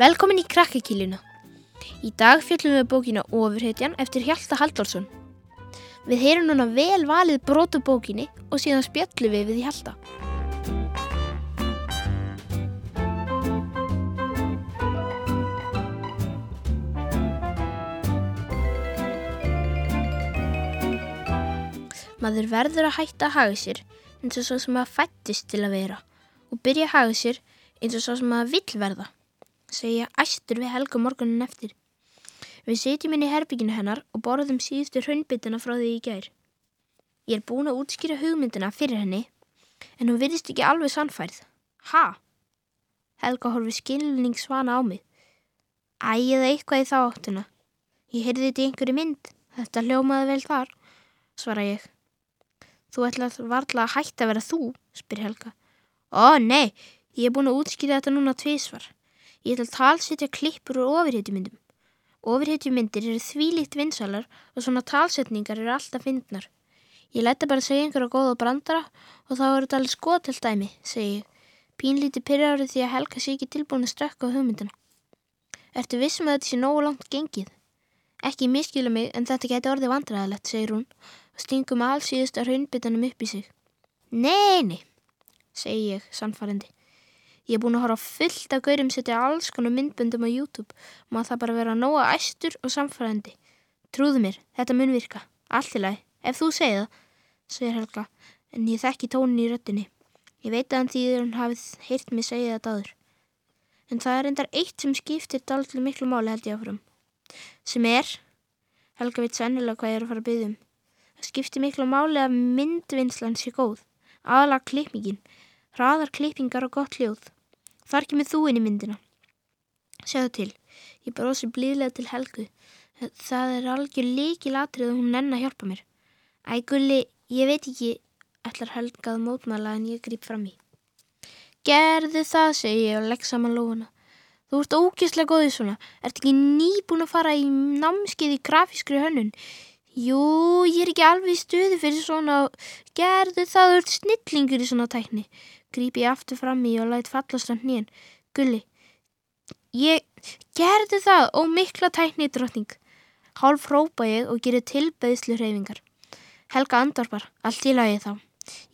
Velkomin í krakkakíluna. Í dag fjöllum við bókina Ofurhetjan eftir Hjalta Halldórsson. Við heyrum núna vel valið brotu bókinni og síðan spjöllum við við Hjalta. Maður verður að hætta að haga sér eins og svo sem maður fættist til að vera og byrja að haga sér eins og svo sem maður vill verða, segja æstur við Helga morgunin eftir. Við setjum inn í herbygginu hennar og borðum síðustu hraunbyttina frá því í gær. Ég er búin að útskýra hugmyndina fyrir henni en hún virðist ekki alveg sannfærð. Ha? Helga horfi skilning svana á mig. Ægið eitthvað í þá áttuna. Ég heyrði þetta í einhverju mynd. Þetta hljómaði vel þar, svara ég. Þú ætlað varla að hætta að vera þú, spyr Helga. Ó, nei, ég er búin að útskýra þetta núna tvísvar. Ég ætla að talsetja klippur úr ofirhetjumyndum. Ofirhetjumyndir eru þvílíkt vinsalar og svona talsetningar eru alltaf fyndnar. Ég læta bara segja einhverja góða brandara og þá eru þetta alveg skotelt dæmi, segi ég. Pínlíti pyrrárið því að Helga sé ekki tilbúin að strekka á hugmyndina. Ertu vissum að þetta sé nógu langt gengið? Ekki miskila mig en þetta geti orðið vandræðilegt, segir hún og stingum alls síðust að raunbyttanum upp í sig. Nei, nei, segi ég sannfærandi. Ég er búin að horfa fullt af gaurum setja alls konar myndböndum á YouTube maður það bara vera nóga æstur og samfærandi. Trúðu mér, þetta mun virka. Allt í lagi, ef þú segið það, segir Helga, en ég þekki tónin í röttinni. Ég veit að hann þýðir hann hafið heyrt mig segja þetta áður. En það er endar eitt sem skiptir dálitlu miklu máli held ég áfram. Sem er, Helga veit sennilega hvað ég er að fara að byggja um. Það skiptir miklu máli að myndvinnslan sé góð. Aðalega klippingin, hraðar klippingar og gott hljóð. Þar kemur þú inn í myndina. Sjáðu til, ég brósi blíðlega til Helgu. Það er algjör líkil atrið og hún nenn að hjálpa mér. Æ, gulli, ég veit ekki, ætlar Helga að mótmæla en ég grýp fram í. Gerðu það, segi ég og legg saman lófuna. Þú ert ógeðslega góðið svona. Ert ekki nýbúin að fara í námskeið í grafískri hönnun? Jú, ég er ekki alveg í stuði fyrir svona. Gerðu það, þú ert snillingur í svona tækni. Grýp ég aftur fram í og læt fallast á hnýjan. Gulli, ég gerðu það og mikla tækni drottning. Hálf hrópa ég og gerir tilbeðslu hreyfingar. Helga andorpar, allt í lagi þá.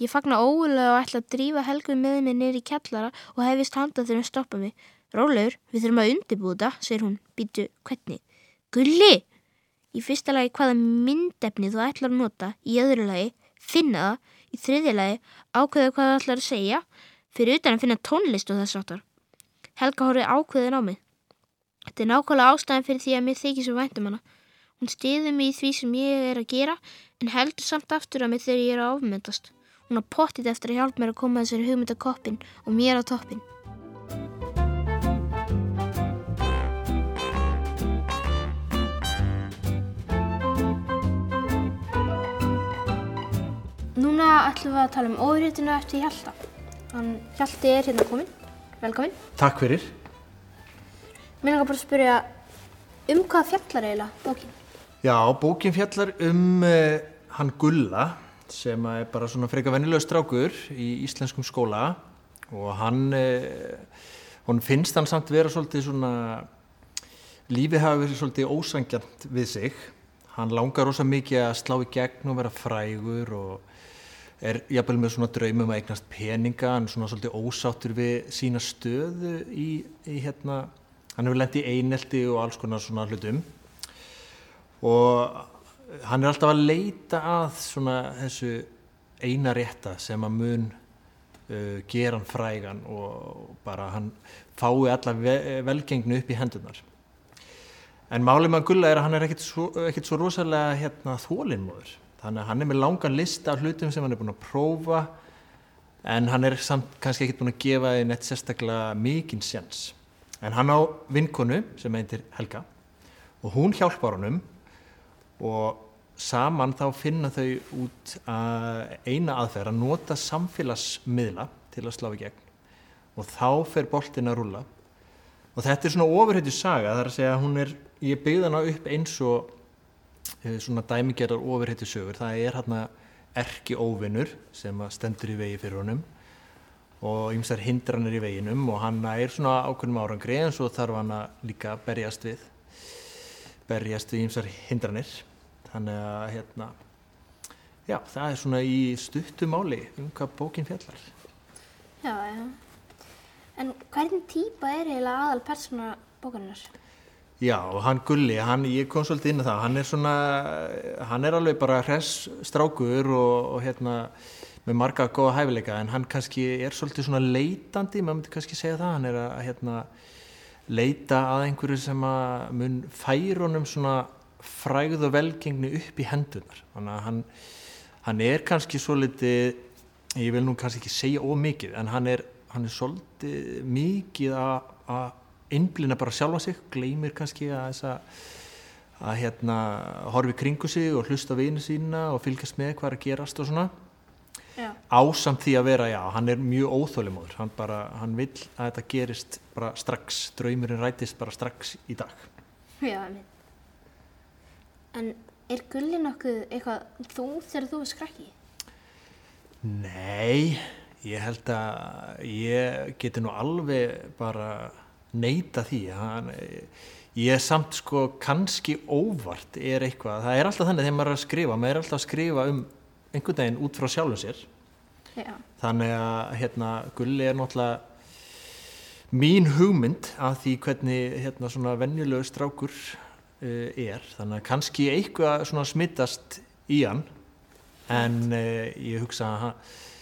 Ég fagna óulega og ætla að drífa Helgu með mig neyri kjallara og hefist handað þegar hann stoppa mig. Rólegur, við þurfum að undirbúða þetta, segir hún. Býtu, hvernig? Gulli! Í fyrsta lagi hvaða myndefni þú ætlar að nota, í öðru lagi, finna það, í þriðja lagi, ákveða hvað þú ætlar að segja, fyrir utan að finna tónlist og þess áttar. Helga horfið ákveðin á mig. Þetta er nákvæmlega ástæðan fyrir því að mér þykir svo væntum hana. Hún stiði mig í því sem ég er að gera, en heldur samt aftur að mig þegar ég er að ofmyndast. Hún har pottið eftir að hjálpa mér að koma þessari hugmyndakoppin og mér á toppin. Núna ætlum við að tala um ofurhétuna eftir Hjalta. Hann Hjalti er hérna komin. Velkomin. Takk fyrir. Mér langar bara að spyrja um hvað fjallar eiginlega bókin? Já, bókin fjallar um uh, hann Gulla sem er bara svona freka vennilega strákur í íslenskum skóla og hann, uh, hann finnst hann samt vera svolítið svona, lífið hafa verið svolítið ósangjant við sig. Hann langar rosa mikið að slá í gegn og vera frægur og er jafnvel með svona draumum að eignast peninga, hann er svona svolítið ósáttur við sína stöðu í, í hérna, hann hefur lendið í einelti og alls konar svona hlutum. Og hann er alltaf að leita að svona þessu eina rétta sem að mun uh, gera hann frægan og bara hann fái alla ve velgengnu upp í hendunar en málið með að gulla er að hann er ekkert svo, ekkert svo rosalega hérna, þólinnmóður þannig að hann er með langan lista af hlutum sem hann er búin að prófa en hann er samt kannski ekkert búin að gefa einn eitt sérstaklega mikinn sjans en hann á vinkonu sem heitir Helga og hún hjálpar honum og saman þá finna þau út að eina aðferð að nota samfélagsmiðla til að slá í gegn. Og þá fer boltin að rulla og þetta er svona ofurhættu saga þar að segja að hún er, ég byggði hana upp eins og svona dæmigerðar ofurhættu sögur, það er hérna erki óvinnur sem stendur í vegi fyrir honum og ymsar hindranir í veginum og hann er svona ákveðnum árangri en svo þarf hann að líka berjast við berjast við ymsar hindranir þannig að hérna já, það er svona í stuttu máli um hvað bókin fjallar Já, já. En hvernig típa er eiginlega aðal persóna bókarinnar? Já, og hann Gulli, hann, ég kom svolítið inn á það, hann er svona, hann er alveg bara hress strákur og, og hérna með marga góða hæfileika en hann kannski er svolítið svona leitandi, maður myndi kannski segja það, hann er að hérna leita að einhverju sem að mun fær honum svona fræð og velgengni upp í hendunar, þannig að hann, hann er kannski svolítið, ég vil nú kannski ekki segja ómikið, en hann er, hann er svolítið mikið að að innblina bara sjálfa sig, gleymir kannski að þess að, að hérna, horfi kringu sig og hlusta vinu sína og fylgjast með hvað er að gerast og svona Já. ásamt því að vera, já, hann er mjög óþólimóður, hann bara, hann vill að þetta gerist bara strax, draumurinn rætist bara strax í dag. Já. En er gulli nokkuð eitthvað þú þegar þú er skrakki? Nei, ég held að ég geti nú alveg bara neita því, hann, ég er samt sko kannski óvart er eitthvað, það er alltaf þannig þegar maður er að skrifa, maður er alltaf að skrifa um einhvern veginn út frá sjálfum sér, Já. þannig að hérna Gulli er náttúrulega mín hugmynd að því hvernig hérna svona venjulegu strákur uh, er. Þannig að kannski eitthvað svona smittast í hann. En uh, ég hugsa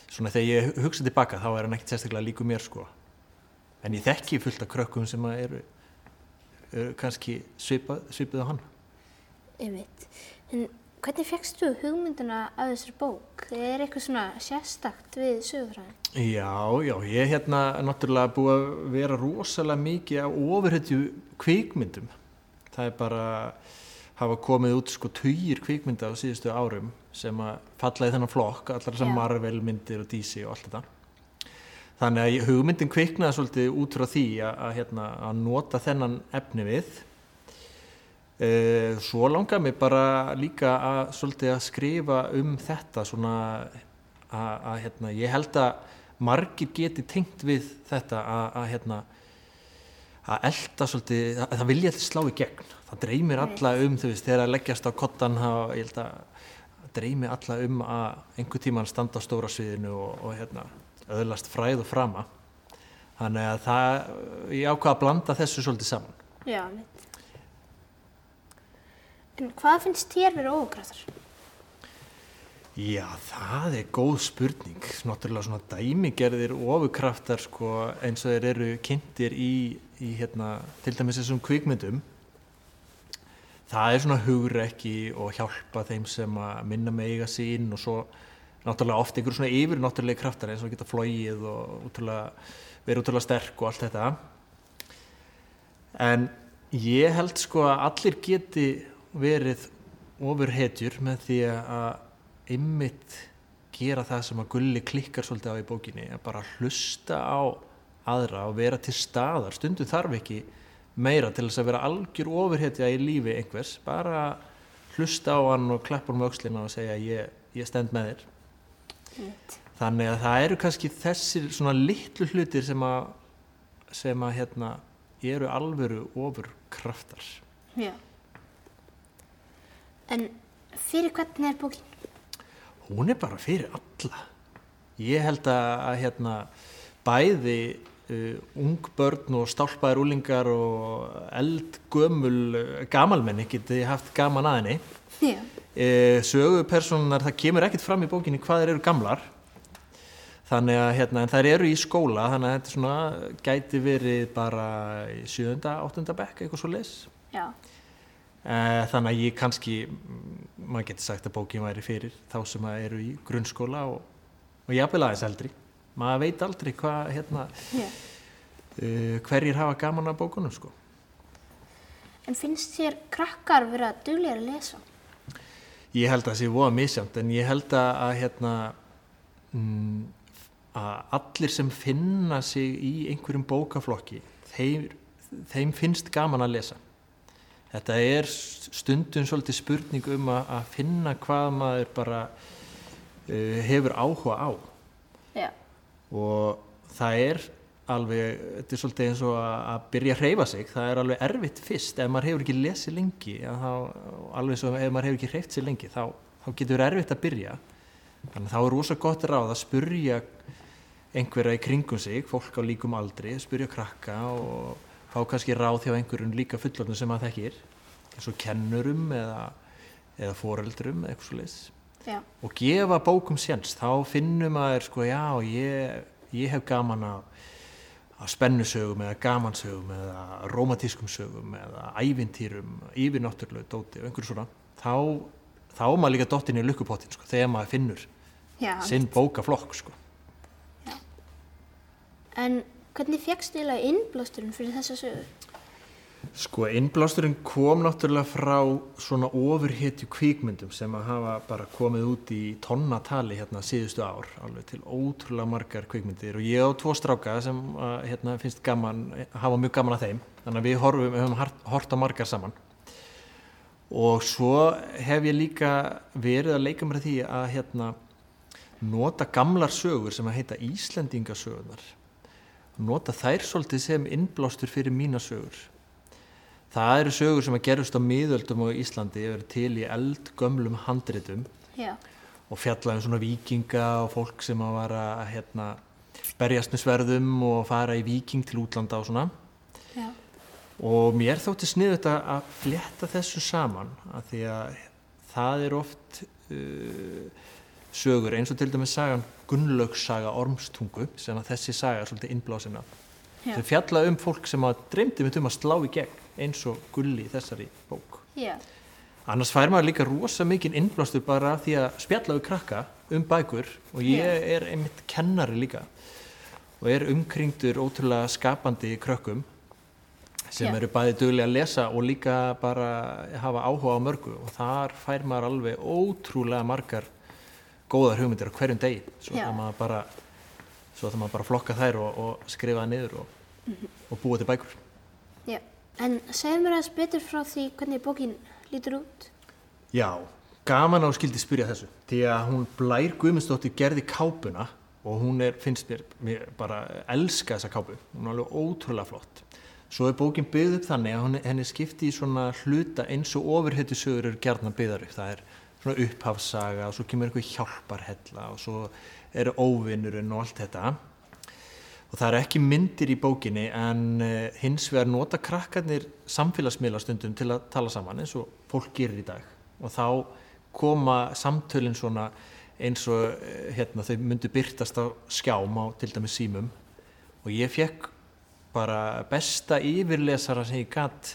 svona þegar ég hugsa tilbaka þá er hann ekkert sérstaklega líku mér sko en ég þekki fullt af krökkum sem eru uh, kannski svipað, svipað á hann Einmitt. En hvernig fegst þú hugmynduna af þessari bók? Er eitthvað svona sérstakt við sögufræðin? Já, já, ég er hérna náttúrulega búið að vera rosalega mikið á ofurhetju kvikmyndum. Það er bara hafa komið út sko tugir kvikmynda á síðustu árum sem að falla í þennan flokk, allar þessar Já. Marvel myndir og DC og allt þetta. Þannig að hugmyndin kviknaði svolítið út frá því að, að, hérna, að nota þennan efni við. Uh, svo langar mig bara líka að svolítið að skrifa um þetta svona að, að hérna, ég held að margir geti tengt við þetta að, að hérna að elda svolítið, að, það vilja slá í gegn það dreymir alla um þú veist þegar að leggjast á kottan þá ég held að það dreymir alla um að einhver tíman standa á stóra sviðinu og, og hérna öðlast fræð og frama þannig að það, ég ákvað að blanda þessu svolítið saman Já, einmitt. En hvað finnst þér verið ógraftar? Já, það er góð spurning. Náttúrulega svona dæmigerðir ofurkraftar sko, eins og þeir eru kynntir í, í hérna, til dæmis þessum kvikmyndum. Það er svona hugrekki og hjálpa þeim sem að minna með eiga sín og svo náttúrulega oft einhver svona yfir náttúrulega kraftar eins og geta flóið og útrúlega, verið útrúlega sterk og allt þetta. En ég held sko að allir geti verið ofurhetjur með því að ymmit gera það sem að Gulli klikkar svolítið á í bókinni að bara hlusta á aðra og vera til staðar. Stundum þarf ekki meira til þess að vera algjör ofurhetja í lífi einhvers. Bara hlusta á hann og klappa hann með öxlina og segja ég, ég stend með þér Einmitt. þannig að það eru kannski þessir svona litlu hlutir sem að sem að hérna eru alvöru ofurkraftar Já. En fyrir hvernig er bókin? hún er bara fyrir alla ég held að, hérna bæði uh, ung börn og stálpaðir úlingar og eldgömul uh, gamalmenni geti haft gaman að henni Já. Uh, sögupersonar, það kemur ekkert fram í bókinni hvað þeir eru gamlar þannig að hérna, en þær eru í skóla þannig að þetta svona gæti verið bara í sjöunda, áttunda bekk eitthvað svo leis Já. Eh, Þannig að ég kannski, mm, maður getur sagt að bókin væri fyrir þá sem að eru í grunnskóla og, og jafnvel aðeins eldri. Maður veit aldrei hvað, hérna, Já. uh, hverjir hafa gaman af bókunum, sko. En finnst þér krakkar vera duglegir að lesa? Ég held að það sé voða misjamt, en ég held að, hérna, mm, að allir sem finna sig í einhverjum bókaflokki, þeim, þeim finnst gaman að lesa. Þetta er stundum svolítið spurning um að, að finna hvað maður bara uh, hefur áhuga á Já. og það er alveg, þetta er svolítið eins og að byrja að hreyfa sig, það er alveg erfitt fyrst. Ef maður hefur ekki lesið lengi þá, alveg svo ef maður hefur ekki hreyft sig lengi þá, þá getur erfitt að byrja. Þannig að þá er rosa gott ráð að spurja einhverja í kringum sig fólk á líkum aldri, spurja krakka og fá kannski ráð hjá einhverjum líka fullorðin sem maður þekkir. Eins og kennurum eða, eða foreldrum eða eitthvað svo leiðis Já. og gefa bókum séns. Þá finnum maður sko já ég, ég hef gaman að, að spennusögum eða gamansögum eða romantískum sögum eða ævintýrum, yfirnáttúrulegu dóti og einhverju svona þá, þá er maður líka dottin í lukkupottin sko, þegar maður finnur Já. sinn bókaflokk sko. En hvernig fegst þið eiginlega innblásturinn fyrir þessa sögu? Sko innblásturinn kom náttúrulega frá svona ofurhetju kvíkmyndum sem að hafa bara komið út í tonnatali hérna síðustu ár, alveg til ótrúlega margar kvíkmyndir og ég og tvo stráka sem að, hérna, finnst gaman, hafa mjög gaman að þeim, þannig að við horfum, höfum hort á margar saman. Og svo hef ég líka verið að leika mér því að hérna nota gamlar sögur sem að heita Íslendingasögunar nota þær svolítið sem innblástur fyrir mína sögur Það eru sögur sem að gerust á miðöldum á Íslandi, eru til í eldgömlum handritum Já. og fjalla um svona vikinga og fólk sem að vara að hérna, berjast með sverðum og fara í viking til útlanda og svona. Já. Og mér þótti sniðu þetta að fletta þessu saman að því að það er oft uh, sögur eins og til dæmis sagan Gunnlaugssaga Ormstungu sem að þessi saga er svolítið innblásina. Þau fjalla um fólk sem að dreymdi með um að slá í gegn eins og gulli í þessari bók. Já. Annars fær maður líka rosa mikinn innblástur bara því að spjalla við krakka um bækur og ég Já. er einmitt kennari líka og er umkringdur ótrúlega skapandi krökkum sem Já. eru bæði duglega að lesa og líka bara hafa áhuga á mörgu og þar fær maður alveg ótrúlega margar góðar hugmyndir á hverjum degi svo það maður bara svo það maður bara flokka þær og, og skrifa það niður og, og búa til bækur Já. En segðu mér aðeins betur frá því hvernig bókin lítur út. Já, gaman á skildi spyrja þessu því að hún Blær Guðmundsdóttir gerði kápuna og hún er, finnst mér, mér bara elska þessa kápu, hún er alveg ótrúlega flott. Svo er bókin byggð upp þannig að henni skipti í svona hluta eins og ofurhetju sögur eru gerðna byggðar upp. Það er svona upphafsaga og svo kemur einhver hjálparhella og svo eru óvinnurinn og allt þetta. Og það eru ekki myndir í bókinni en uh, hins vegar nota krakkarnir samfélagsmiðla stundum til að tala saman eins og fólk gerir í dag. Og þá koma samtölinn svona eins og uh, hérna, þau myndu byrtast á skjám á til dæmis símum. Og ég fekk bara besta yfirlesara sem ég gatt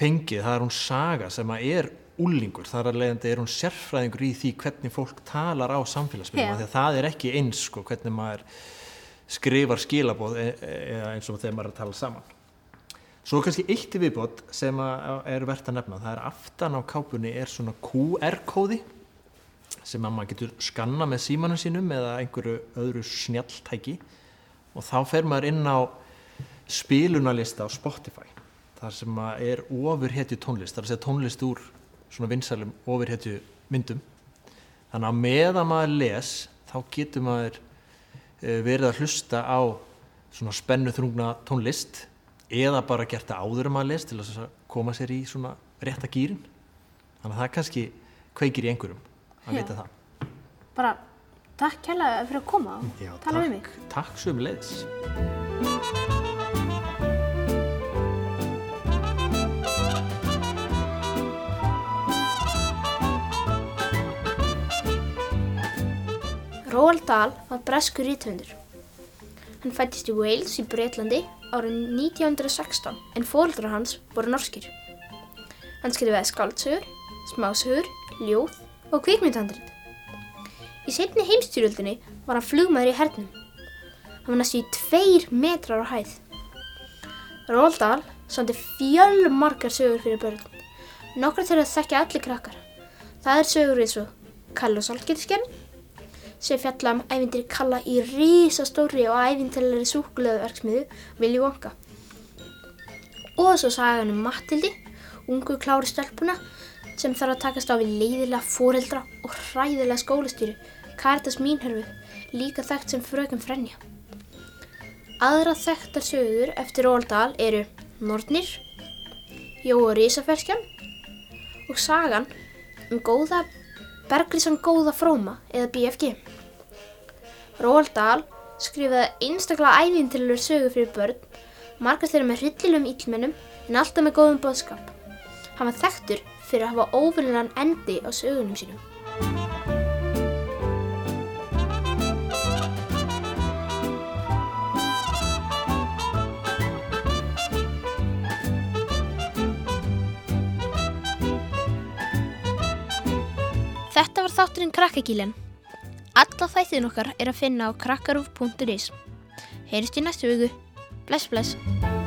fengið. Það er hún Saga sem að er úlingur. Það er að leiðandi er hún sérfræðingur í því hvernig fólk talar á samfélagsmiðlum. Af því að Það er ekki eins sko hvernig maður skrifar skilabóð e- e- eins og þegar maður er að tala saman. Svo kannski eitt í viðbót sem er verðt að nefna. Það er aftan á kápunni er svona QR-kóði sem að maður getur skanna með símanum sínum eða einhverju öðru snjalltæki og þá fer maður inn á spilunarlista á Spotify þar sem að er ofurhetju tónlist, þar að segja tónlist úr svona vinsælum ofurhetju myndum. Þannig að meðan maður les þá getur maður verið að hlusta á svona spennu þrungna tónlist eða bara gert það áður en maður les til að koma sér í svona rétta gýrin. Þannig að það kannski kveikir í einhverjum að Já. vita það. Bara takk kærlega fyrir að koma og Já, tala við mig. takk, takk söm leiðis. Roald Dahl var breskur rítvöndur. Hann fættist í Wales í Breitlandi árið 1916 en fóreldrar hans voru norskir. Hann skrifaði skáldsögur, smásögur, ljóð og kvikmyndhandrit. Í setni heimstyrjöldinni var hann flugmaður í hernum. Hann var næstu í tveir metrar á hæð. Roald Dahl samti fjölmargar sögur fyrir börn. Nokkra þeirra þekkja allir krakkar. Það er sögur eins og Kall og Salkirskjörn, sem fjalla um ævindir kalla í risastóri og ævintilari súkuleðverksmiðu Willy Wonka. Og svo sagan um Mattildi, ungu klári stelpuna sem þarf að takast á við leiðilega foreldra og hræðilega skólastýru, Karitas Mínhörfu, líka þekkt sem fröken Frenja. Aðra þekktar sögur eftir Róald Dahl eru Nornir, Jóa Rísaferskjan og sagan um góða Bergrísan góða fróma eða BFG. Róald Dahl skrifaði einstaklega ævintilur sögur fyrir börn, margar þeirra með hryllilegum illmennum en alltaf með góðum boðskap. Hann var þekktur fyrir að hafa óvinnilegan endi á sögunum sínum. Þetta var þátturinn Krakkakílinn. Alla þættin okkar er að finna á krakkarúf.is. Heyrist í næstu viku. Bless, bless.